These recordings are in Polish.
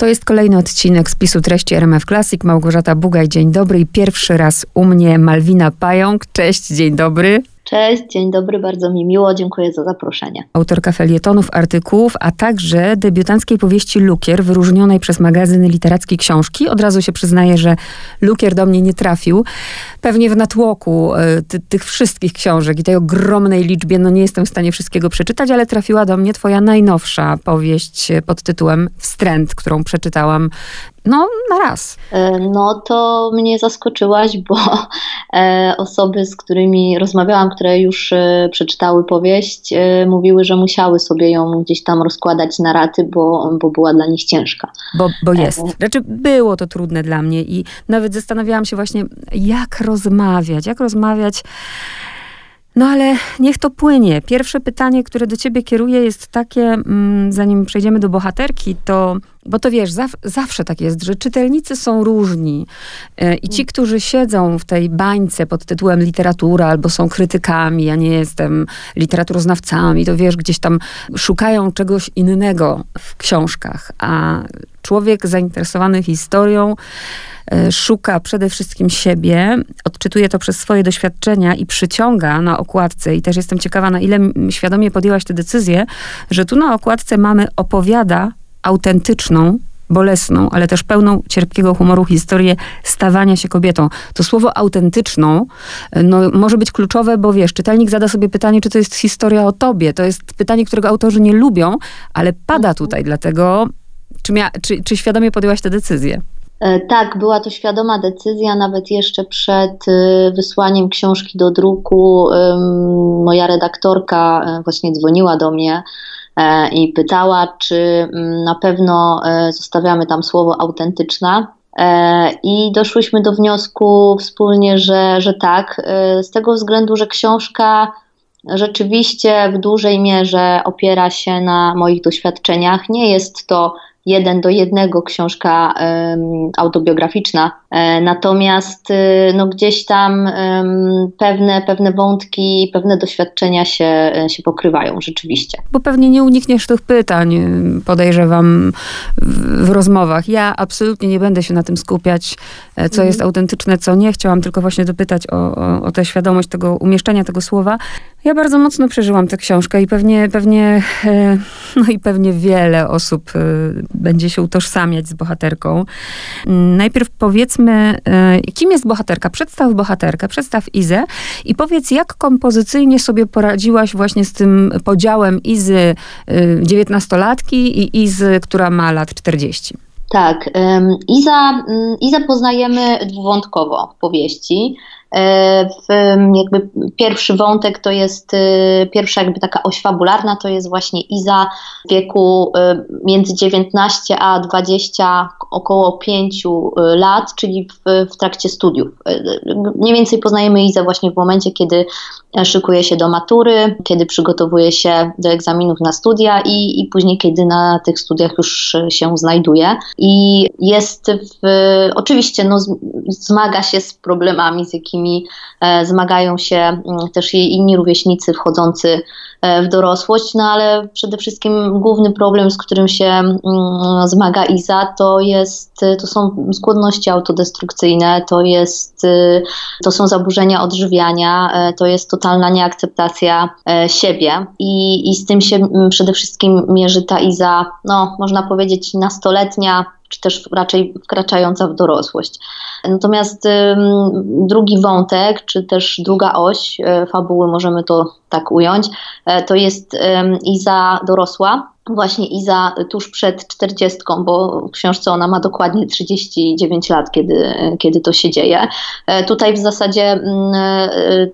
To jest kolejny odcinek spisu treści RMF Classic. Małgorzata Bugaj, dzień dobry i pierwszy raz u mnie Malwina Pająk. Cześć, dzień dobry. Cześć, dzień dobry, bardzo mi miło, dziękuję za zaproszenie. Autorka felietonów, artykułów, a także debiutanckiej powieści Lukier, wyróżnionej przez magazyn literacki Książki. Od razu się przyznaję, że Lukier do mnie nie trafił. Pewnie w natłoku y, ty, tych wszystkich książek i tej ogromnej liczbie, no nie jestem w stanie wszystkiego przeczytać, ale trafiła do mnie twoja najnowsza powieść pod tytułem Wstręt, którą przeczytałam no, na raz. E, no to mnie zaskoczyłaś, bo e, osoby, z którymi rozmawiałam, które już e, przeczytały powieść, mówiły, że musiały sobie ją gdzieś tam rozkładać na raty, bo, bo była dla nich ciężka. Bo, bo jest. Znaczy, było to trudne dla mnie i nawet zastanawiałam się właśnie, jak rozmawiać, jak rozmawiać. No ale niech to płynie. Pierwsze pytanie, które do ciebie kieruję, jest takie, mm, zanim przejdziemy do bohaterki, to bo to wiesz, zaw, zawsze tak jest, że czytelnicy są różni. E, I ci, którzy siedzą w tej bańce pod tytułem literatura, albo są krytykami, ja nie jestem literaturoznawcami, to wiesz, gdzieś tam szukają czegoś innego w książkach. A człowiek zainteresowany historią e, szuka przede wszystkim siebie, odczytuje to przez swoje doświadczenia i przyciąga na okładce. I też jestem ciekawa, na ile świadomie podjęłaś tę decyzję, że tu na okładce mamy opowiada autentyczną, bolesną, ale też pełną cierpkiego humoru historię stawania się kobietą. To słowo autentyczną no, może być kluczowe, bo wiesz, czytelnik zada sobie pytanie, czy to jest historia o tobie. To jest pytanie, którego autorzy nie lubią, ale pada tutaj, dlatego czy, mia, czy, czy świadomie podjęłaś tę decyzję? E, tak, była to świadoma decyzja, nawet jeszcze przed y, wysłaniem książki do druku. Moja redaktorka e, właśnie dzwoniła do mnie E, i pytała, czy mm, na pewno e, zostawiamy tam słowo autentyczna. E, I doszłyśmy do wniosku wspólnie, że, że tak, z tego względu, że książka rzeczywiście w dużej mierze opiera się na moich doświadczeniach. Nie jest to jeden do jednego książka autobiograficzna, e, natomiast y, no, gdzieś tam pewne, pewne wątki, pewne doświadczenia się, e, się pokrywają rzeczywiście. Bo pewnie nie unikniesz tych pytań, y, podejrzewam, w, w rozmowach. Ja absolutnie nie będę się na tym skupiać, e, co jest mhm. autentyczne, co nie. Chciałam tylko właśnie dopytać o, o, o tę świadomość tego umieszczenia tego słowa. Ja bardzo mocno przeżyłam tę książkę i pewnie, pewnie, no i pewnie wiele osób będzie się utożsamiać z bohaterką. Najpierw powiedzmy, e, kim jest bohaterka? Przedstaw bohaterkę, przedstaw Izę i powiedz, jak kompozycyjnie sobie poradziłaś właśnie z tym podziałem Izy e, dziewiętnastolatki i Izy, która ma lat 40. Tak, Iza, mm, Iza poznajemy dwuwątkowo w powieści. E, w, jakby pierwszy wątek to jest, e, pierwsza jakby taka oś fabularna to jest właśnie Iza w wieku e, między 19 a 20, około 5 lat, czyli w, w trakcie studiów. Mniej więcej poznajemy Izę właśnie w momencie, kiedy szykuje się do matury, kiedy przygotowuje się do egzaminów na studia i, i później, kiedy na tych studiach już się znajduje. I jest w, oczywiście no, zmaga się z problemami, z jakimi e, zmagają się mm, też jej inni rówieśnicy wchodzący e, w dorosłość, no ale przede wszystkim główny problem, z którym się mm, zmaga Iza, to, jest, to są skłonności autodestrukcyjne, to, jest, to są zaburzenia odżywiania, e, to jest totalna nieakceptacja siebie. I, i z tym się mm, przede wszystkim mierzy ta Iza, no można powiedzieć nastoletnia, czy też raczej wkraczająca w dorosłość. Natomiast drugi wątek, czy też druga oś e, fabuły, możemy to tak ująć, e, to jest Iza dorosła, właśnie Iza tuż przed czterdziestką, bo w książce ona ma dokładnie 39 lat, kiedy, kiedy to się dzieje. E, tutaj w zasadzie mm,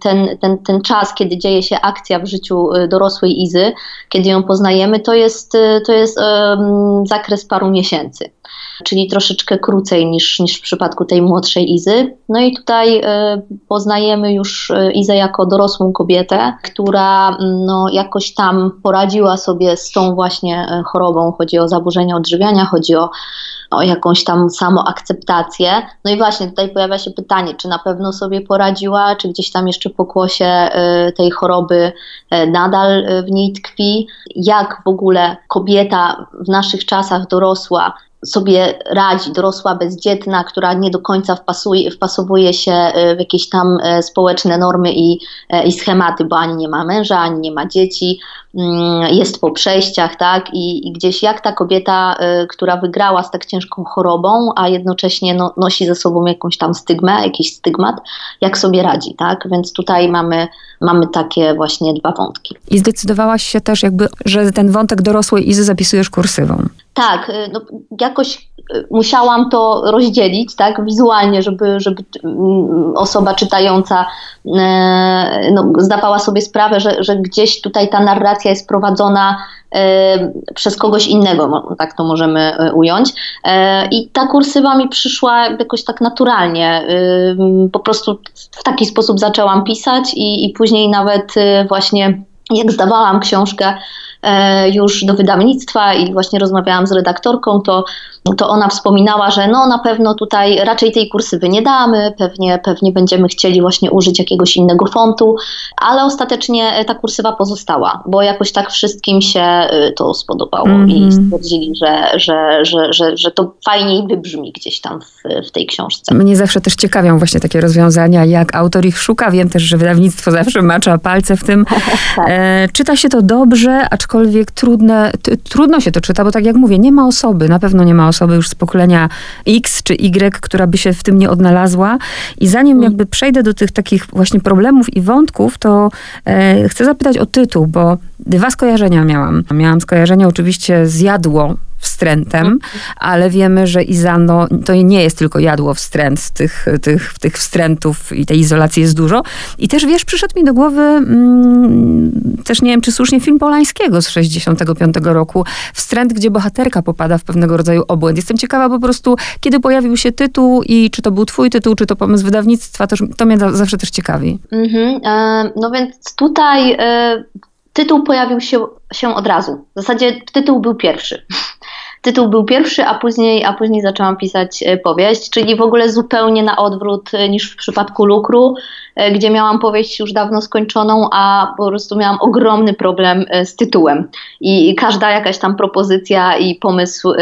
ten, ten, ten czas, kiedy dzieje się akcja w życiu dorosłej Izy, kiedy ją poznajemy, to jest, to jest zakres paru miesięcy czyli troszeczkę krócej niż, niż w przypadku tej młodszej Izy. No i tutaj y, poznajemy już e, Izę jako dorosłą kobietę, która mm, no, jakoś tam poradziła sobie z tą właśnie e, chorobą. Chodzi o zaburzenia odżywiania, chodzi o o jakąś tam samoakceptację. No i właśnie tutaj pojawia się pytanie, czy na pewno sobie poradziła, czy gdzieś tam jeszcze pokłosie tej choroby nadal w niej tkwi, jak w ogóle kobieta w naszych czasach dorosła sobie radzi, dorosła bezdzietna, która nie do końca wpasuje, wpasowuje się w jakieś tam społeczne normy i, i schematy, bo ani nie ma męża, ani nie ma dzieci, mm, jest po przejściach, tak? I, i gdzieś jak ta kobieta, która wygrała z tak ciężką chorobą, a jednocześnie no, nosi ze sobą jakąś tam stygmę, jakiś stygmat, jak sobie radzi, tak? Więc tutaj mamy, mamy takie właśnie dwa wątki. I zdecydowałaś się też jakby, że ten wątek dorosłej Izy zapisujesz kursywą. Tak, y, no, jakoś y, musiałam to rozdzielić, tak, wizualnie, żeby, żeby mm, osoba czytająca no, zdawała sobie sprawę, że, że gdzieś tutaj ta narracja jest prowadzona przez kogoś innego, tak to możemy ująć. I ta kursywa mi przyszła jakoś tak naturalnie. Po prostu w taki sposób zaczęłam pisać i, i później nawet właśnie jak zdawałam książkę już do wydawnictwa i właśnie rozmawiałam z redaktorką, to, to ona wspominała, że no na pewno tutaj raczej tej kursywy nie damy, pewnie, pewnie będziemy chcieli właśnie użyć jakiegoś innego fontu, ale ostatecznie ta kursywa pozostała, bo jakoś tak wszystkim się y, to spodobało mm -hmm. i mhm. stwierdzili, że, że, że, że, że to fajniej wybrzmi gdzieś tam w, w tej książce. Mnie zawsze też ciekawią właśnie takie rozwiązania, jak autor ich szuka. Wiem też, że wydawnictwo zawsze macza palce w tym. tak. e, czyta się to dobrze, aczkolwiek aczkolwiek trudne, trudno się to czyta, bo tak jak mówię, nie ma osoby, na pewno nie ma osoby już z pokolenia X czy Y, która by się w tym nie odnalazła. I zanim mm. jakby przejdę do tych takich właśnie problemów i wątków, to e, chcę zapytać o tytuł, bo dwa skojarzenia miałam. Miałam skojarzenie oczywiście z jadło, wstrętem, mhm. ale wiemy, że Izano to nie jest tylko jadło wstręt, tych, tych, tych wstrętów i tej izolacji jest dużo. I też wiesz, przyszedł mi do głowy mm, też nie wiem, czy słusznie film Polańskiego z 65 roku, wstręt, gdzie bohaterka popada w pewnego rodzaju obłęd. Jestem ciekawa po prostu, kiedy pojawił się tytuł i czy to był twój tytuł, czy to pomysł wydawnictwa, to, to mnie zawsze też ciekawi. Mhm, e, no więc tutaj e, tytuł pojawił się, się od razu. W zasadzie tytuł był pierwszy tytuł był pierwszy, a później, a później zaczęłam pisać e, powieść, czyli w ogóle zupełnie na odwrót e, niż w przypadku Lukru, e, gdzie miałam powieść już dawno skończoną, a po prostu miałam ogromny problem z tytułem. I każda jakaś tam propozycja i pomysł,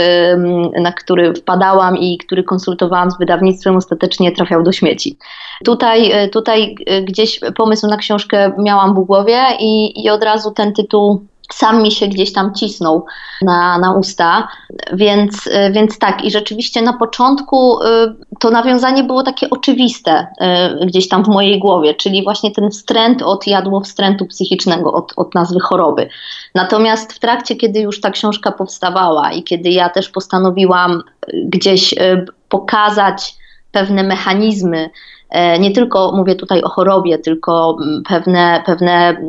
na który wpadałam i który konsultowałam z wydawnictwem, ostatecznie trafiał do śmieci. Tutaj, tutaj gdzieś pomysł na książkę miałam w głowie i, i od razu ten tytuł sam mi się gdzieś tam cisnął na, na usta, więc, y, więc tak. I rzeczywiście na początku y, to nawiązanie było takie oczywiste y, gdzieś tam w mojej głowie, czyli właśnie ten wstręt od jadło wstrętu psychicznego, od, od nazwy choroby. Natomiast w trakcie, kiedy już ta książka powstawała i kiedy ja też postanowiłam gdzieś pokazać pewne mechanizmy, nie tylko mówię tutaj o chorobie, tylko mm, pewne, pewne mm,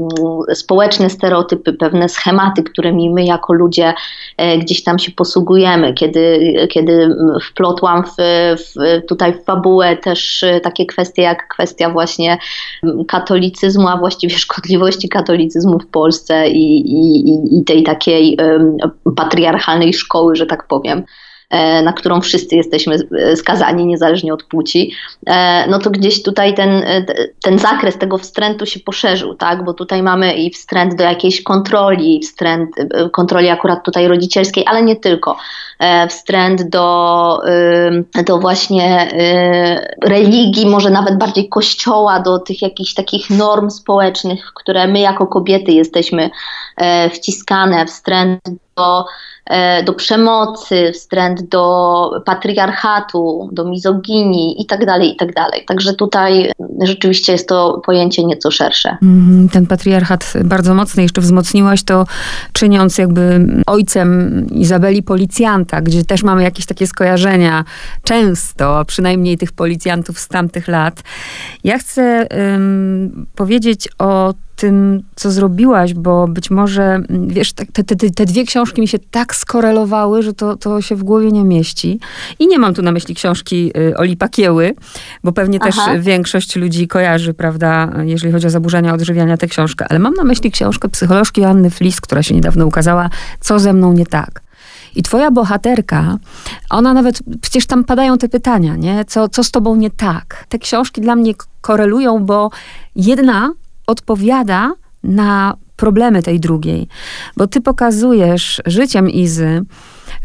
społeczne stereotypy, pewne schematy, którymi my jako ludzie e, gdzieś tam się posługujemy. Kiedy, kiedy wplotłam w, w, tutaj w fabułę też e, takie kwestie jak kwestia właśnie mm, katolicyzmu, a właściwie szkodliwości katolicyzmu w Polsce i, i, i tej takiej patriarchalnej szkoły, że tak powiem. E, na którą wszyscy jesteśmy e, skazani, niezależnie od płci, e, no to gdzieś tutaj ten, ten zakres tego wstrętu się poszerzył, tak? bo tutaj mamy i wstręt do jakiejś kontroli, wstręt, kontroli akurat tutaj rodzicielskiej, ale nie tylko, wstręt do, do właśnie religii, może nawet bardziej kościoła, do tych jakichś takich norm społecznych, w które my jako kobiety jesteśmy wciskane, wstręt do do przemocy, wstręt do patriarchatu, do mizoginii itd., tak itd. Tak Także tutaj rzeczywiście jest to pojęcie nieco szersze. Mhm, ten patriarchat bardzo mocny, jeszcze wzmocniłaś to, czyniąc jakby ojcem Izabeli policjanta, gdzie też mamy jakieś takie skojarzenia, często, a przynajmniej tych policjantów z tamtych lat. Ja chcę um, powiedzieć o tym, co zrobiłaś, bo być może, mm, wiesz, te, te, te, dwie książki mi się tak skorelowały, że to, to się w głowie nie mieści. I nie mam tu na myśli książki y, Oli Pakieły, bo pewnie Aha. też większość ludzi kojarzy, prawda, jeżeli chodzi o zaburzenia odżywiania, tę książkę. Ale mam na myśli książkę psycholożki Anny Flis, która się niedawno ukazała, Co ze mną nie tak. I twoja bohaterka, ona nawet, przecież tam padają te pytania, nie? Co, co z tobą nie tak? Te książki dla mnie korelują, bo jedna odpowiada na problemy tej drugiej. Bo ty pokazujesz życiem Izy,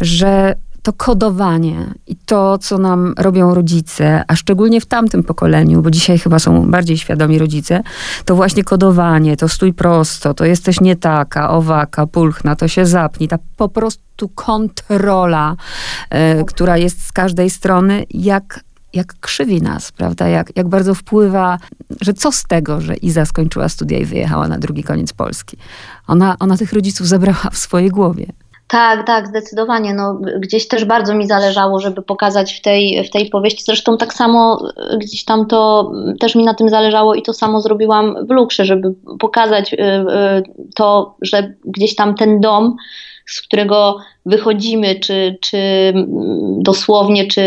że to kodowanie i to, co nam robią rodzice, a szczególnie w tamtym pokoleniu, bo dzisiaj chyba są bardziej świadomi rodzice, to właśnie kodowanie, to stój prosto, to jesteś nie taka, owaka, pulchna, to się zapnij, ta po prostu kontrola, e, która jest z każdej strony, jak jak krzywi nas, prawda? Jak, jak bardzo wpływa, że co z tego, że Iza skończyła studia i wyjechała na drugi koniec Polski. Ona, ona tych rodziców zabrała w swojej głowie. Tak, tak, zdecydowanie. No, gdzieś też bardzo mi zależało, żeby pokazać w tej, w tej powieści. Zresztą tak samo e, gdzieś tam to też mi na tym zależało i to samo zrobiłam w Lukrze, żeby pokazać e, e, to, że gdzieś tam ten dom z którego wychodzimy, czy, czy dosłownie, czy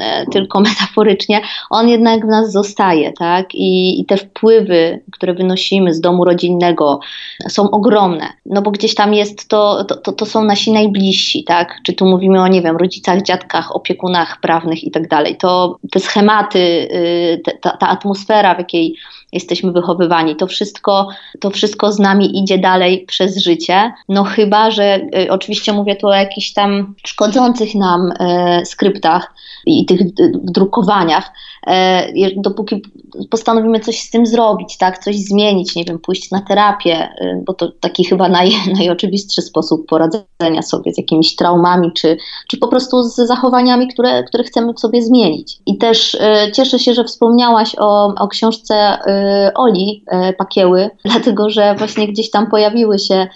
e, tylko metaforycznie, on jednak w nas zostaje, tak? I, I te wpływy, które wynosimy z domu rodzinnego, są ogromne. No bo gdzieś tam jest to, to, to są nasi najbliżsi, tak? Czy tu mówimy o, nie wiem, rodzicach, dziadkach, opiekunach prawnych i tak dalej. To te schematy, y, ta, ta atmosfera, w jakiej jesteśmy wychowywani. To wszystko, to wszystko z nami idzie dalej przez życie. No chyba, że y, oczywiście mówię tu o jakichś tam szkodzących nam y, skryptach i tych drukowaniach, e, dopóki postanowimy coś z tym zrobić, tak, coś zmienić, nie wiem, pójść na terapię, y, bo to taki chyba naj, najoczywistszy sposób poradzenia sobie z jakimiś traumami, czy, czy po prostu z zachowaniami, które, które chcemy sobie zmienić. I też y, cieszę się, że wspomniałaś o, o książce y, Oli Pakieły, dlatego że właśnie gdzieś tam pojawiły się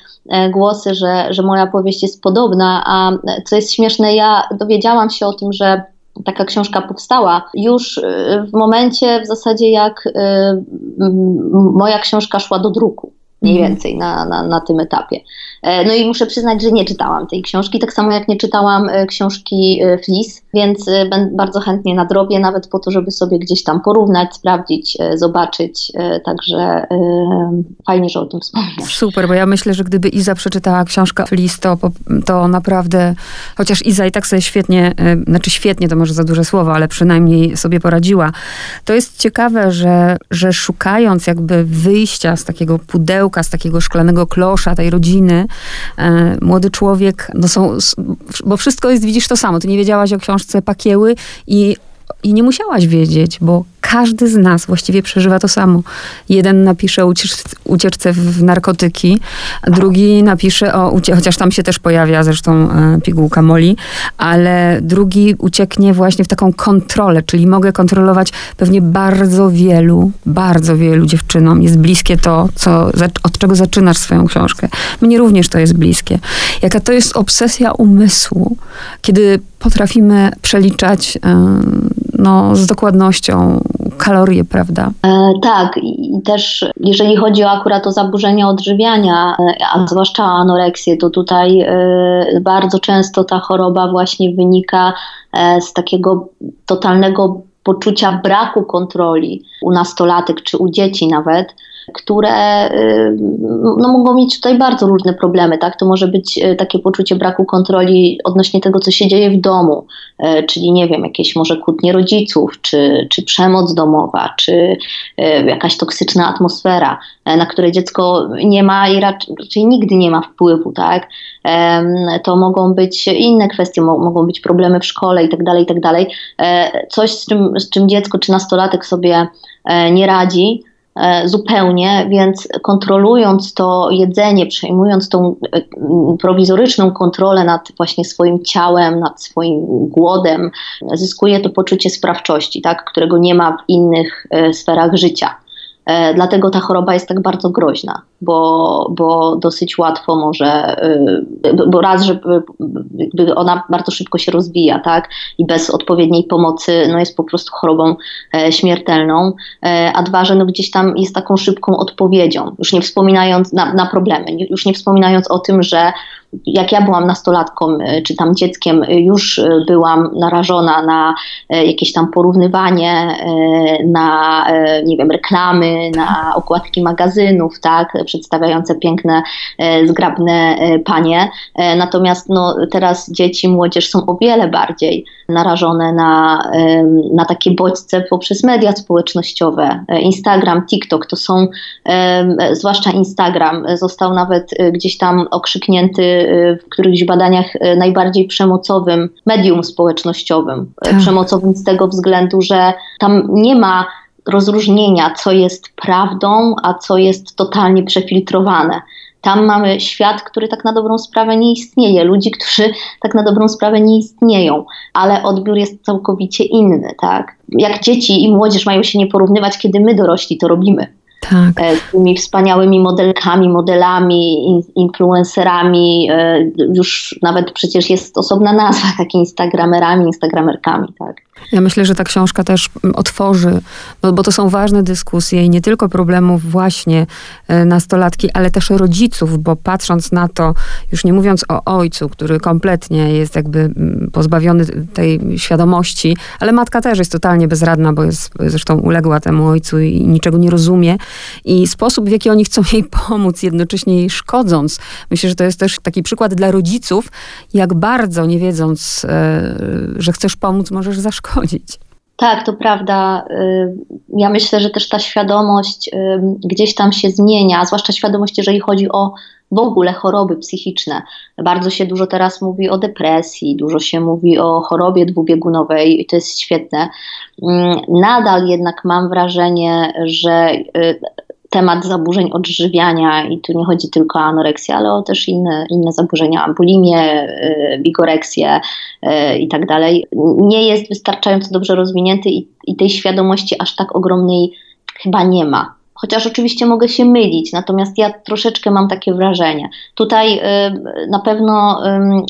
głosy, że, że moja powieść jest podobna, a co jest śmieszne, ja dowiedziałam się o tym, że taka książka powstała już y, w momencie w zasadzie jak y, moja książka szła do druku mniej mhm. więcej na, na, na tym etapie. E, no i muszę przyznać, że nie czytałam tej książki, tak samo jak nie czytałam e, książki e, Flis, więc bardzo chętnie nadrobię, nawet po to, żeby sobie gdzieś tam porównać, sprawdzić, zobaczyć, także fajnie, że o tym wspomniasz. Super, bo ja myślę, że gdyby Iza przeczytała książkę Flis, to, naprawdę, chociaż Iza i tak sobie świetnie, znaczy świetnie to może za duże słowo, ale przynajmniej sobie poradziła. To jest ciekawe, że, że szukając jakby wyjścia z takiego pudełka, z takiego szklanego klosza tej rodziny, młody człowiek, no są, bo wszystko jest, widzisz to samo. Ty nie wiedziałaś o książce Pakieły i i nie musiałaś wiedzieć, bo każdy z nas właściwie przeżywa to samo. Jeden napisze o ucieczce w narkotyki, drugi napisze o, chociaż tam się też pojawia zresztą e, pigułka Moli, ale drugi ucieknie właśnie w taką kontrolę, czyli mogę kontrolować pewnie bardzo wielu, bardzo wielu dziewczynom. Jest bliskie to, co, od czego zaczynasz swoją książkę. Mnie również to jest bliskie. Jaka to jest obsesja umysłu, kiedy potrafimy przeliczać no, z dokładnością kalorie, prawda? E, tak, i też jeżeli chodzi o akurat o zaburzenia odżywiania, e, a zwłaszcza anoreksję, to tutaj e, bardzo często ta choroba właśnie wynika e, z takiego totalnego poczucia braku kontroli u nastolatek czy u dzieci nawet które y, no, mogą mieć tutaj bardzo różne problemy. Tak? To może być y, takie poczucie braku kontroli odnośnie tego, co się dzieje w domu, y, czyli nie wiem, jakieś może kłótnie rodziców, czy, czy przemoc domowa, czy jakaś toksyczna atmosfera, na które dziecko nie ma i raczej, raczej nigdy nie ma wpływu. Tak? To mogą być inne kwestie, mogą być problemy w szkole itd., tak itd. Tak e, coś, z czym, z czym dziecko czy nastolatek sobie e, nie radzi, zupełnie, więc kontrolując to jedzenie, przejmując tą e, prowizoryczną kontrolę nad właśnie swoim ciałem, nad swoim głodem, zyskuje to poczucie sprawczości, tak, którego nie ma w innych e, sferach życia. E, dlatego ta choroba jest tak bardzo groźna, bo, bo dosyć łatwo może, e, bo raz, że ona bardzo szybko się rozwija, tak? I bez odpowiedniej pomocy no jest po prostu chorobą e, śmiertelną, a dwa, że no gdzieś tam jest taką szybką odpowiedzią, już nie wspominając na, na problemy, już nie wspominając o tym, że jak ja byłam nastolatką e, czy tam dzieckiem, e, już e, byłam narażona na jakieś tam porównywanie, na nie wiem, reklamy, na okładki magazynów, tak, przedstawiające piękne, zgrabne panie. Natomiast no, teraz dzieci, młodzież są o wiele bardziej narażone na, na takie bodźce poprzez media społecznościowe. Instagram, TikTok to są, zwłaszcza Instagram, został nawet gdzieś tam okrzyknięty w którychś badaniach najbardziej przemocowym medium społecznościowym. Tak. Przemocowym z tego względu, że tam nie ma rozróżnienia, co jest prawdą, a co jest totalnie przefiltrowane. Tam mamy świat, który tak na dobrą sprawę nie istnieje, ludzi, którzy tak na dobrą sprawę nie istnieją, ale odbiór jest całkowicie inny, tak? Jak dzieci i młodzież mają się nie porównywać, kiedy my dorośli to robimy. Tak. E, z tymi wspaniałymi modelkami, modelami, influencerami. E, już nawet przecież jest osobna nazwa, tak instagramerami, instagramerkami, tak. Ja myślę, że ta książka też otworzy, bo, bo to są ważne dyskusje i nie tylko problemów właśnie e, nastolatki, ale też rodziców, bo patrząc na to, już nie mówiąc o ojcu, który kompletnie jest jakby pozbawiony tej świadomości, ale matka też jest totalnie bezradna, bo jest zresztą uległa temu ojcu i niczego nie rozumie. I sposób, w jaki oni chcą jej pomóc, jednocześnie jej szkodząc. Myślę, że to jest też taki przykład dla rodziców, jak bardzo nie wiedząc, e, że chcesz pomóc, możesz zaszkodzić tak, to prawda. Y, ja myślę, że też ta świadomość y, gdzieś tam się zmienia, zwłaszcza świadomość, jeżeli chodzi o w ogóle choroby psychiczne. Bardzo się dużo teraz mówi o depresji, dużo się mówi o chorobie dwubiegunowej i to jest świetne. Mm, nadal jednak mam wrażenie, że y, temat zaburzeń odżywiania i tu nie chodzi tylko o anoreksję, ale o też inne, inne zaburzenia, bulimię, y, bigoreksję y, i tak dalej, nie jest wystarczająco dobrze rozwinięty i, i tej świadomości aż tak ogromnej chyba nie ma chociaż oczywiście mogę się mylić, natomiast ja troszeczkę mam takie wrażenie. Tutaj y, na pewno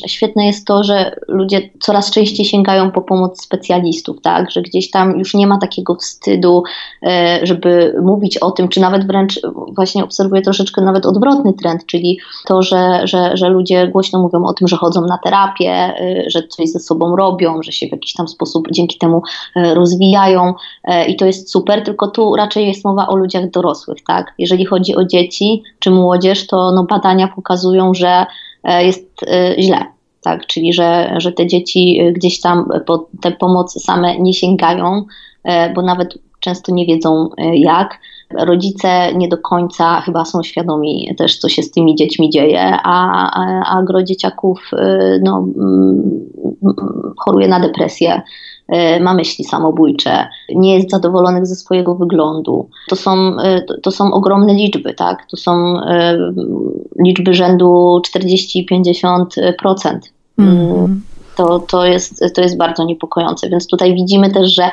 y, świetne jest to, że ludzie coraz częściej sięgają po pomoc specjalistów, tak, że gdzieś tam już nie ma takiego wstydu, y, żeby mówić o tym, czy nawet wręcz właśnie obserwuję troszeczkę nawet odwrotny trend, czyli to, że, że, że ludzie głośno mówią o tym, że chodzą na terapię, że coś ze sobą robią, że się w jakiś tam sposób dzięki temu rozwijają i to jest super, tylko tu raczej jest mowa o ludziach do dorosłych, tak? Jeżeli chodzi o dzieci czy młodzież, to no, badania pokazują, że e, jest e, źle, tak? Czyli że, że te dzieci e, gdzieś tam po tę pomoc same nie sięgają, bo nawet często nie wiedzą jak. Rodzice nie do końca chyba są świadomi też, co się z tymi dziećmi dzieje, a, a, a gro dzieciaków no, mm, choruje na depresję, ma myśli samobójcze, nie jest zadowolonych ze swojego wyglądu. To są, e, to są ogromne liczby, tak? To są e, liczby rzędu 40-50%. Mm. To, to, jest, to jest bardzo niepokojące, więc tutaj widzimy też, że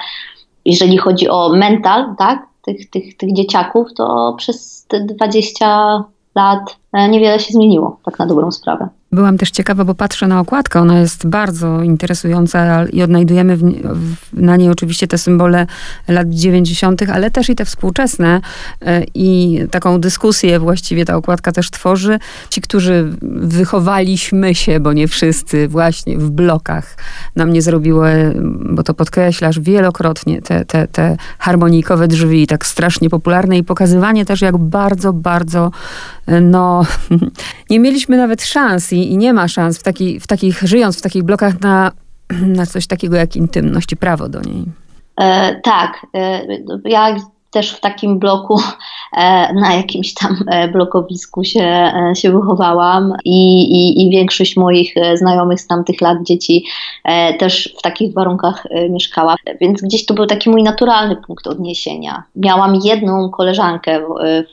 jeżeli chodzi o mental, tak, tych, tych, tych dzieciaków, to przez te 20 lat niewiele się zmieniło, tak na dobrą sprawę. Byłam też ciekawa, bo patrzę na okładkę, ona jest bardzo interesująca i odnajdujemy w, w, na niej oczywiście te symbole lat 90., ale też i te współczesne e, i taką dyskusję właściwie ta okładka też tworzy. Ci, którzy wychowaliśmy się, bo nie wszyscy, właśnie w blokach, nam nie zrobiły, bo to podkreślasz wielokrotnie, te, te, te harmonijkowe drzwi, tak strasznie popularne i pokazywanie też, jak bardzo, bardzo, e, no, nie mieliśmy nawet szans i, i nie ma szans w, taki, w takich, żyjąc w takich blokach na, na coś takiego jak intymność i prawo do niej. E, tak. E, ja też w takim bloku, e, na jakimś tam e, blokowisku się, e, się wychowałam i, i, i większość moich znajomych z tamtych lat dzieci też w takich warunkach mieszkała, więc gdzieś to był taki mój naturalny punkt odniesienia. Miałam jedną koleżankę w,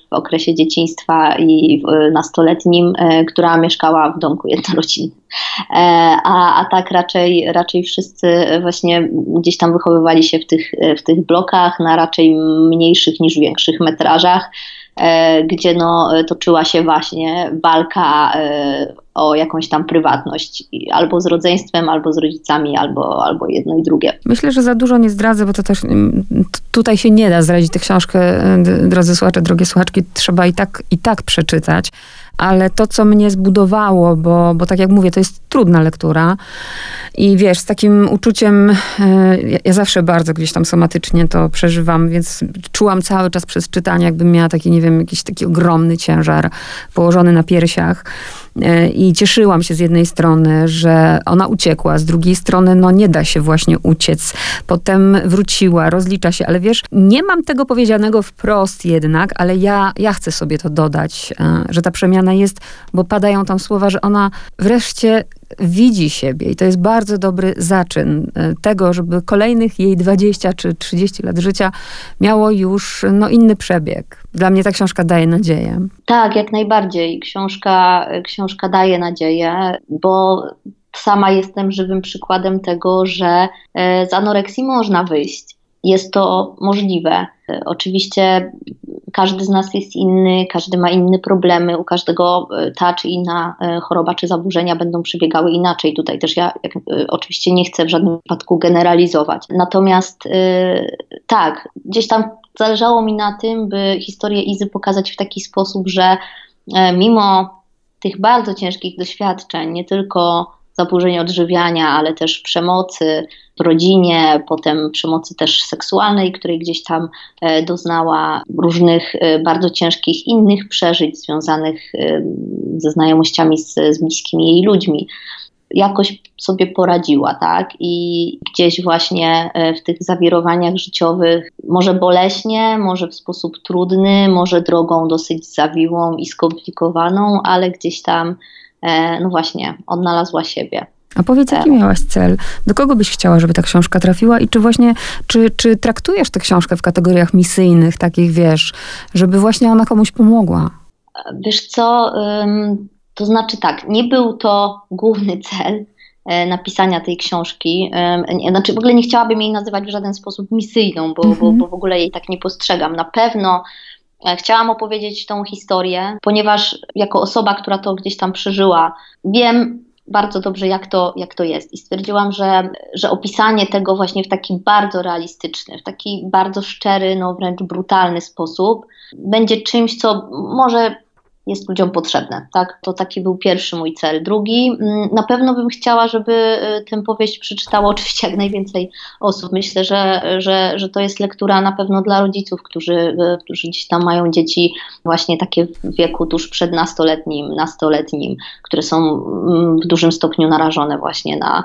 w okresie dzieciństwa i nastoletnim, która mieszkała w domku jednorodzinnym. A, a tak raczej, raczej wszyscy właśnie gdzieś tam wychowywali się w tych, w tych blokach na raczej mniej mniejszych niż większych metrażach, e, gdzie no, toczyła się właśnie walka e, o jakąś tam prywatność, albo z rodzeństwem, albo z rodzicami, albo, albo jedno i drugie. Myślę, że za dużo nie zdradzę, bo to też mm, tutaj się nie da zdradzić tę książkę, e, drodzy słuchacze, drogie słuchaczki, trzeba i tak, i tak przeczytać ale to, co mnie zbudowało, bo, bo tak jak mówię, to jest trudna lektura i wiesz, z takim uczuciem, e, ja, ja zawsze bardzo gdzieś tam somatycznie to przeżywam, więc czułam cały czas przez czytanie, jakbym miała taki, nie wiem, jakiś taki ogromny ciężar położony na piersiach. E, I cieszyłam się z jednej strony, że ona uciekła, z drugiej strony, no nie da się właśnie uciec. Potem wróciła, rozlicza się, ale wiesz, nie mam tego powiedzianego wprost jednak, ale ja, ja chcę sobie to dodać, e, że ta przemiana jest, bo padają tam słowa, że ona wreszcie widzi siebie i to jest bardzo dobry zaczyn e, tego, żeby kolejnych jej 20 czy 30 lat życia miało już no, inny przebieg. Dla mnie ta książka daje nadzieję. Tak, jak najbardziej. Książka, książka daje nadzieję, bo sama jestem żywym przykładem tego, że e, z anoreksji można wyjść. Jest to możliwe. Oczywiście każdy z nas jest inny, każdy ma inne problemy, u każdego e, ta czy inna e, choroba czy zaburzenia będą przebiegały inaczej. Tutaj też ja jak, e, oczywiście nie chcę w żadnym wypadku generalizować. Natomiast tak, gdzieś tam zależało mi na tym, by historię Izy pokazać w taki sposób, że mimo tych bardzo ciężkich doświadczeń, nie tylko zaburzeń odżywiania, ale też przemocy w rodzinie, potem przemocy też seksualnej, której gdzieś tam e, doznała różnych e, bardzo ciężkich innych przeżyć związanych e, ze znajomościami z, z bliskimi jej ludźmi jakoś sobie poradziła, tak? I gdzieś właśnie w tych zawirowaniach życiowych, może boleśnie, może w sposób trudny, może drogą dosyć zawiłą i skomplikowaną, ale gdzieś tam no właśnie, odnalazła siebie. A powiedz, jaki e, miałaś cel? Do kogo byś chciała, żeby ta książka trafiła i czy właśnie, czy, czy traktujesz tę książkę w kategoriach misyjnych, takich wiesz, żeby właśnie ona komuś pomogła? Wiesz co, to znaczy tak, nie był to główny cel e, napisania tej książki. Znaczy w ogóle nie chciałabym jej nazywać w żaden sposób misyjną, bo, bo, mhm. bo w ogóle jej tak nie postrzegam. Na pewno E, chciałam opowiedzieć tą historię, ponieważ jako osoba, która to gdzieś tam przeżyła, wiem bardzo dobrze, jak to, jak to jest. I stwierdziłam, że, że opisanie tego właśnie w taki bardzo realistyczny, w taki bardzo szczery, no wręcz brutalny sposób będzie czymś, co może jest ludziom potrzebne. Tak? To taki był pierwszy mój cel. Drugi, mm, na pewno bym chciała, żeby y, tę powieść przeczytało oczywiście jak najwięcej osób. Myślę, że, że, że to jest lektura na pewno dla rodziców, którzy, y, którzy gdzieś tam mają dzieci właśnie takie w wieku tuż przed nastoletnim, nastoletnim, które są mm, w dużym stopniu narażone właśnie na,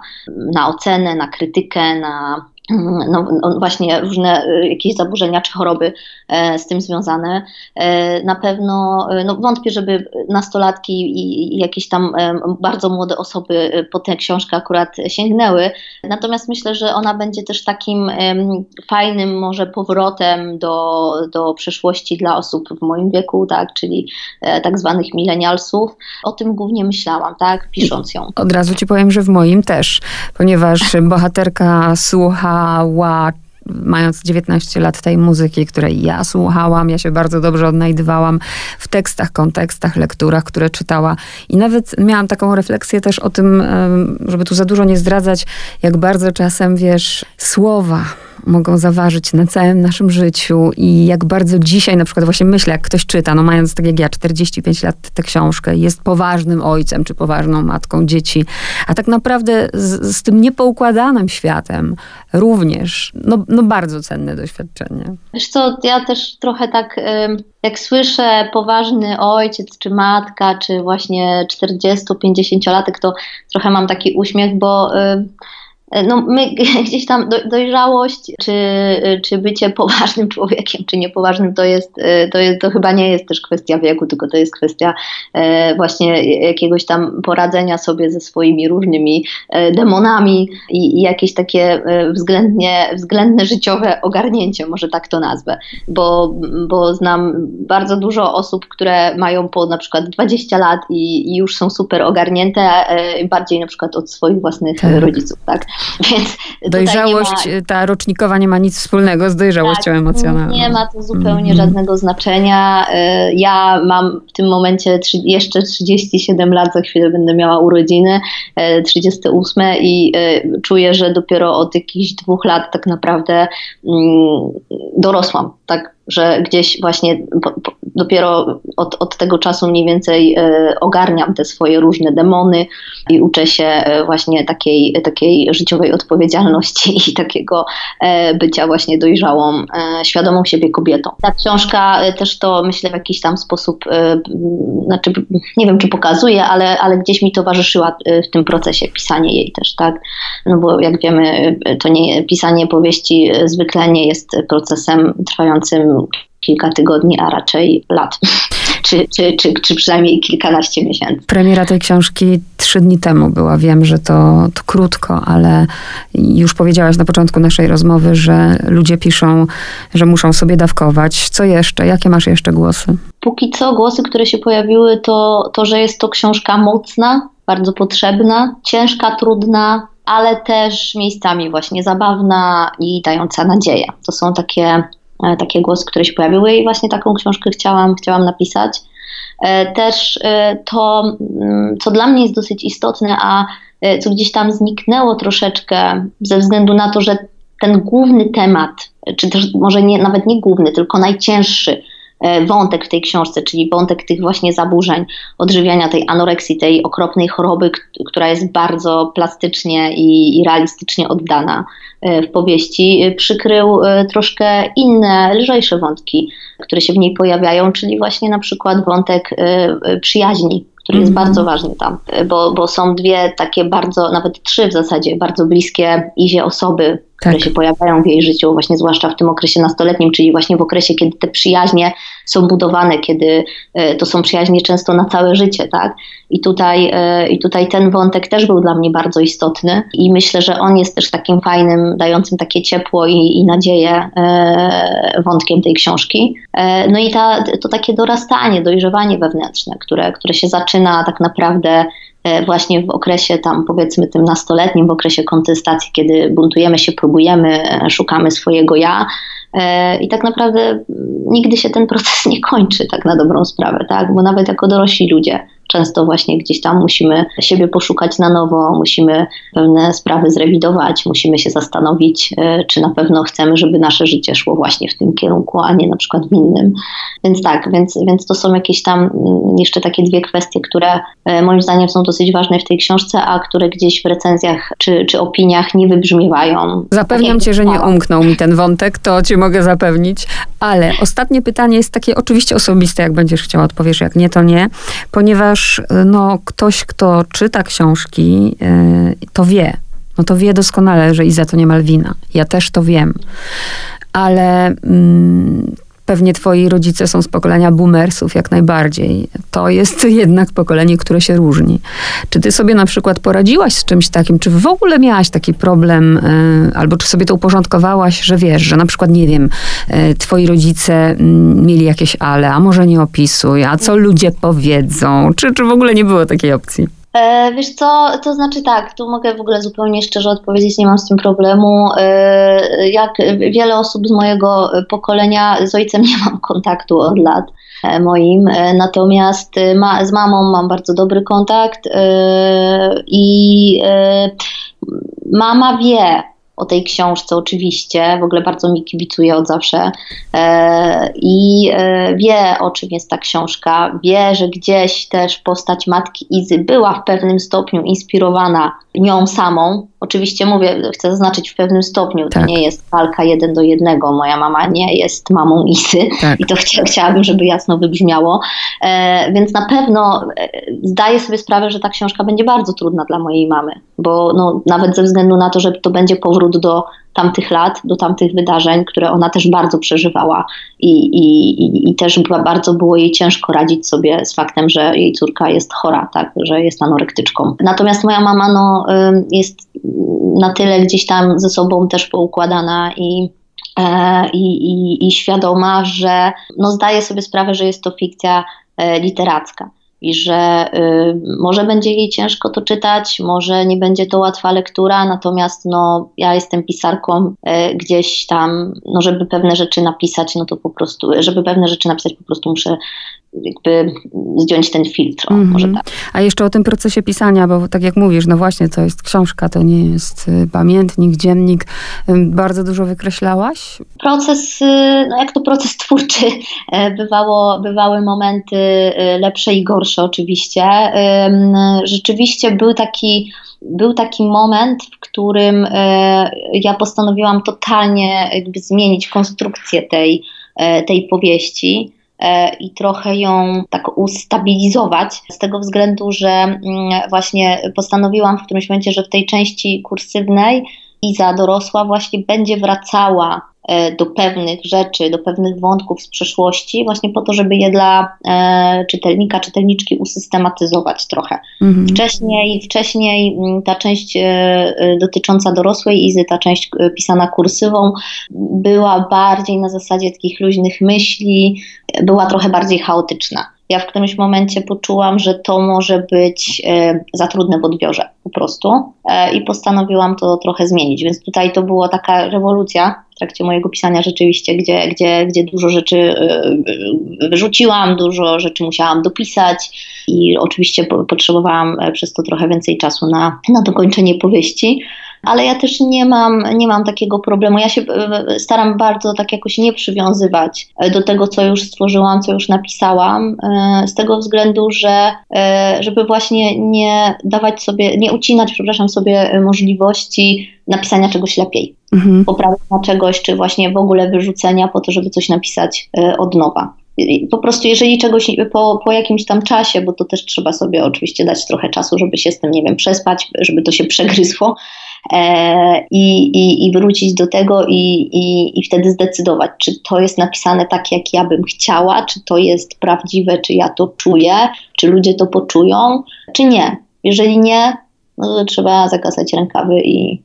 na ocenę, na krytykę, na no, no, właśnie różne y, jakieś zaburzenia czy choroby e, z tym związane. E, na pewno e, no, wątpię, żeby nastolatki i, jakieś tam bardzo młode osoby po tę książkę akurat sięgnęły. Natomiast myślę, że ona będzie też takim fajnym może powrotem do, do przeszłości dla osób w moim wieku, tak, czyli tak zwanych milenialsów. O tym głównie myślałam, tak, pisząc ją. Od razu ci powiem, że w moim też, ponieważ bohaterka słucha słuchała mając 19 lat tej muzyki, której ja słuchałam, ja się bardzo dobrze odnajdywałam w tekstach, kontekstach, lekturach, które czytała. I nawet miałam taką refleksję też o tym, żeby tu za dużo nie zdradzać, jak bardzo czasem, wiesz, słowa mogą zaważyć na całym naszym życiu i jak bardzo dzisiaj na przykład właśnie myślę, jak ktoś czyta, no mając tak jak ja 45 lat tę książkę, jest poważnym ojcem czy poważną matką dzieci, a tak naprawdę z, z tym niepoukładanym światem również, no, no bardzo cenne doświadczenie. Wiesz co, ja też trochę tak jak słyszę poważny ojciec, czy matka, czy właśnie 40-50 latek, to trochę mam taki uśmiech, bo no my gdzieś tam dojrzałość, czy, czy bycie poważnym człowiekiem, czy niepoważnym, to jest, to jest, to chyba nie jest też kwestia wieku, tylko to jest kwestia e, właśnie jakiegoś tam poradzenia sobie ze swoimi różnymi e, demonami i, i jakieś takie e, względnie, względne życiowe ogarnięcie, może tak to nazwę, bo, bo znam bardzo dużo osób, które mają po na przykład 20 lat i, i już są super ogarnięte, bardziej na przykład od swoich własnych tak. rodziców, tak? Więc Dojrzałość, ma... ta rocznikowa nie ma nic wspólnego z dojrzałością tak, emocjonalną. Nie ma to zupełnie mm. żadnego znaczenia. Y, ja mam w tym momencie jeszcze 37 lat, za chwilę będę miała urodziny, 38 y, i y, czuję, że dopiero od jakichś dwóch lat tak naprawdę mm, dorosłam, tak że gdzieś właśnie dopiero od, od tego czasu mniej więcej e, ogarniam te swoje różne demony i uczę się e, właśnie takiej, takiej życiowej odpowiedzialności i takiego e, bycia właśnie dojrzałą, świadomą siebie kobietą. Ta książka też to myślę w jakiś tam sposób, znaczy nie wiem czy pokazuje, ale, ale gdzieś mi towarzyszyła w tym procesie pisanie jej też, tak? No bo jak wiemy, to nie, pisanie powieści zwykle nie jest procesem trwającym kilka tygodni, a raczej lat. Czy, czy, czy, czy przynajmniej kilkanaście miesięcy. Premiera tej książki trzy dni temu była. Wiem, że to, to krótko, ale już powiedziałaś na początku naszej rozmowy, że ludzie piszą, że muszą sobie dawkować. Co jeszcze? Jakie masz jeszcze głosy? Póki co głosy, które się pojawiły, to, to że jest to książka mocna, bardzo potrzebna, ciężka, trudna, ale też miejscami właśnie zabawna i dająca nadzieję. To są takie takie głosy, które się pojawiły i właśnie taką książkę chciałam, chciałam napisać. E, też e, to, mm, co dla mnie jest dosyć istotne, a co gdzieś tam zniknęło troszeczkę ze względu na to, że ten główny temat, czy też może nie, nawet nie główny, tylko najcięższy wątek w tej książce, czyli wątek tych właśnie zaburzeń, odżywiania tej anoreksji, tej okropnej choroby, która jest bardzo plastycznie i, i realistycznie oddana E, w powieści e, przykrył e, troszkę inne, lżejsze wątki, które się w niej pojawiają, czyli właśnie na przykład wątek przyjaźni, który jest mm -hmm. bardzo ważny tam, bo, bo są dwie takie bardzo, nawet trzy w zasadzie, bardzo bliskie Izie osoby, które tak. się pojawiają w jej życiu, właśnie zwłaszcza w tym okresie nastoletnim, czyli właśnie w okresie, kiedy te przyjaźnie są budowane, kiedy e, to są przyjaźnie często na całe życie, tak? I tutaj, e, I tutaj ten wątek też był dla mnie bardzo istotny i myślę, że on jest też takim fajnym, dającym takie ciepło i, i nadzieję e, wątkiem tej książki. No i ta, to takie dorastanie, dojrzewanie wewnętrzne, które, które się zaczyna tak naprawdę właśnie w okresie tam powiedzmy tym nastoletnim, w okresie kontestacji, kiedy buntujemy się, próbujemy, e, szukamy swojego ja e, i tak naprawdę nigdy się ten proces nie kończy tak na dobrą sprawę, tak? bo nawet jako dorośli ludzie często właśnie gdzieś tam musimy siebie poszukać na nowo, musimy pewne sprawy zrewidować, musimy się zastanowić, e, czy na pewno chcemy, żeby nasze życie szło właśnie w tym kierunku, a nie na przykład w innym. Więc tak, więc, więc to są jakieś tam mm, jeszcze takie dwie kwestie, które e, moim zdaniem są dosyć ważne w tej książce, a które gdzieś w recenzjach czy, czy opiniach nie wybrzmiewają. Zapewniam tak cię, że nie umknął mi ten wątek, to ci mogę zapewnić, ale ostatnie pytanie jest takie oczywiście osobiste, jak będziesz chciała odpowiesz, jak nie, to nie, ponieważ ponieważ no, ktoś, kto czyta książki, y, to wie. No to wie doskonale, że Iza to nie Malwina. Ja też to wiem. Ale mm, Pewnie twoi rodzice są z pokolenia boomersów, jak najbardziej. To jest jednak pokolenie, które się różni. Czy ty sobie na przykład poradziłaś z czymś takim? Czy w ogóle miałaś taki problem, e, albo czy sobie to uporządkowałaś, że wiesz, że na przykład, nie wiem, e, twoi rodzice mm, mieli jakieś ale, a może nie opisuj, a co ludzie powiedzą? Czy, czy w ogóle nie było takiej opcji? E, wiesz co, to znaczy tak, tu mogę w ogóle zupełnie szczerze odpowiedzieć, nie mam z tym problemu. E, jak wiele osób z mojego pokolenia, z ojcem nie mam kontaktu od lat e, moim, natomiast ma, z mamą mam bardzo dobry kontakt i mama wie, o tej książce oczywiście, w ogóle bardzo mi kibicuje od zawsze e, i e, wie o czym jest ta książka, wie, że gdzieś też postać matki Izy była w pewnym stopniu inspirowana nią samą. Oczywiście mówię, chcę zaznaczyć w pewnym stopniu, tak. to nie jest walka jeden do jednego. Moja mama nie jest mamą Isy tak. i to chcia, chciałabym, żeby jasno wybrzmiało. E, więc na pewno zdaję sobie sprawę, że ta książka będzie bardzo trudna dla mojej mamy, bo no, nawet ze względu na to, że to będzie powrót do tamtych lat, do tamtych wydarzeń, które ona też bardzo przeżywała i, i, i, i też bardzo było jej ciężko radzić sobie z faktem, że jej córka jest chora, tak, że jest anorektyczką. Natomiast moja mama no, jest na tyle gdzieś tam ze sobą też poukładana i e, i, i, i świadoma, że no zdaje sobie sprawę, że jest to fikcja e, literacka i że y, może będzie jej ciężko to czytać, może nie będzie to łatwa lektura, natomiast no, ja jestem pisarką y, gdzieś tam, no, żeby pewne rzeczy napisać, no to po prostu, żeby pewne rzeczy napisać, po prostu muszę jakby zdjąć ten filtr, mm -hmm. może tak. A jeszcze o tym procesie pisania, bo tak jak mówisz, no właśnie, to jest książka, to nie jest y, pamiętnik, dziennik. Bardzo dużo wykreślałaś? Proces, y, no jak to proces twórczy, e, bywało, bywały momenty y, lepsze i gorsze oczywiście. Rzeczywiście był taki był taki moment, w którym e, ja postanowiłam totalnie jakby zmienić konstrukcję tej, e, tej powieści i trochę ją tak ustabilizować, z tego względu, że mm, właśnie postanowiłam w którymś momencie, że w tej części kursywnej Iza dorosła właśnie będzie wracała E, do pewnych rzeczy, do pewnych wątków z przeszłości, właśnie po to, żeby je dla e, czytelnika, czytelniczki usystematyzować trochę. Mhm. Wcześniej, wcześniej mm, ta część e, dotycząca dorosłej Izy, ta część pisana kursywą, była bardziej na zasadzie takich luźnych myśli, była trochę bardziej chaotyczna ja w którymś momencie poczułam, że to może być e, za trudne w odbiorze po prostu. E, i postanowiłam to trochę zmienić. Więc tutaj to była taka rewolucja w trakcie mojego pisania rzeczywiście, gdzie, gdzie, gdzie dużo rzeczy e, wyrzuciłam, dużo rzeczy musiałam dopisać. I oczywiście potrzebowałam przez to trochę więcej czasu na, na dokończenie powieści ale ja też nie mam, nie mam takiego problemu. Ja się e, staram bardzo tak jakoś nie przywiązywać e, do tego, co już stworzyłam, co już napisałam, e, z tego względu, że żeby właśnie nie dawać sobie, nie ucinać, przepraszam, sobie możliwości napisania czegoś lepiej, mhm. poprawienia czegoś, czy właśnie w ogóle wyrzucenia po to, żeby coś napisać od nowa po prostu jeżeli czegoś po, po jakimś tam czasie, bo to też trzeba sobie oczywiście dać trochę czasu, żeby się z tym, nie wiem, przespać, żeby to się przegryzło, E, i, i, i wrócić do tego i, i, i wtedy zdecydować, czy to jest napisane tak, jak ja bym chciała, czy to jest prawdziwe, czy ja to czuję, czy ludzie to poczują, czy nie. Jeżeli nie, no to trzeba zakasać rękawy i,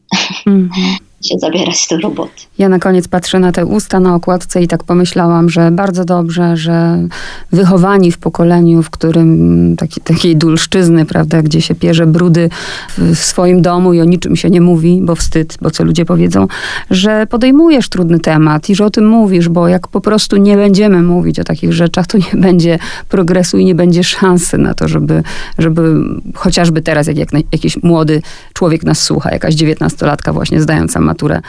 mm -hmm się zabierać do roboty. Ja na koniec patrzę na te usta na okładce i tak pomyślałam, że bardzo dobrze, że wychowani w pokoleniu, w którym taki, takiej dulszczyzny, prawda, gdzie się pierze brudy w, swoim domu i o niczym się nie mówi, bo wstyd, bo co ludzie powiedzą, że podejmujesz trudny temat i że o tym mówisz, bo jak po prostu nie będziemy mówić o takich rzeczach, to nie będzie progresu i nie będzie szansy na to, żeby, żeby chociażby teraz, jak, jak jakiś młody człowiek nas słucha, jakaś dziewiętnastolatka właśnie zdająca maturę,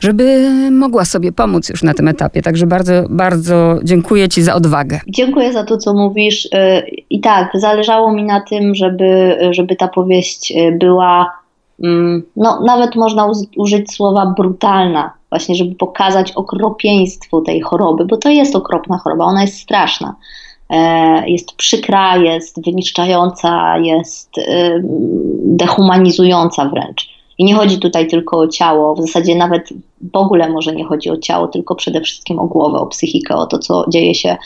żeby mogła sobie pomóc już na tym etapie. Także bardzo, bardzo dziękuję Ci za odwagę. Dziękuję za to, co mówisz. Y, I tak, zależało mi na tym, żeby, żeby ta powieść y, była, mm, no nawet można użyć słowa brutalna, właśnie, żeby pokazać okropieństwo tej choroby, bo to jest okropna choroba, ona jest straszna e, jest przykra, jest wyniszczająca, jest y, dehumanizująca wręcz. I nie chodzi tutaj tylko o ciało, w zasadzie nawet w ogóle może nie chodzi o ciało, tylko przede wszystkim o głowę, o psychikę, o to, co dzieje się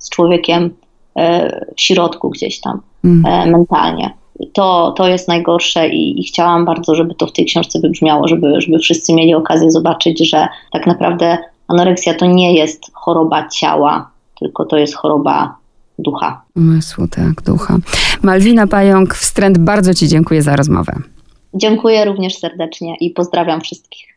z człowiekiem e, w środku gdzieś tam mm. mentalnie. To, to jest najgorsze i, i, chciałam bardzo, żeby to w tej książce wybrzmiało, żeby, żeby wszyscy mieli okazję zobaczyć, że tak naprawdę anoreksja to nie jest choroba ciała, tylko to jest choroba ducha. Umysłu, tak, ducha. Malwina Pająk, wstręt, bardzo Ci dziękuję za rozmowę. Dziękuję również serdecznie i pozdrawiam wszystkich.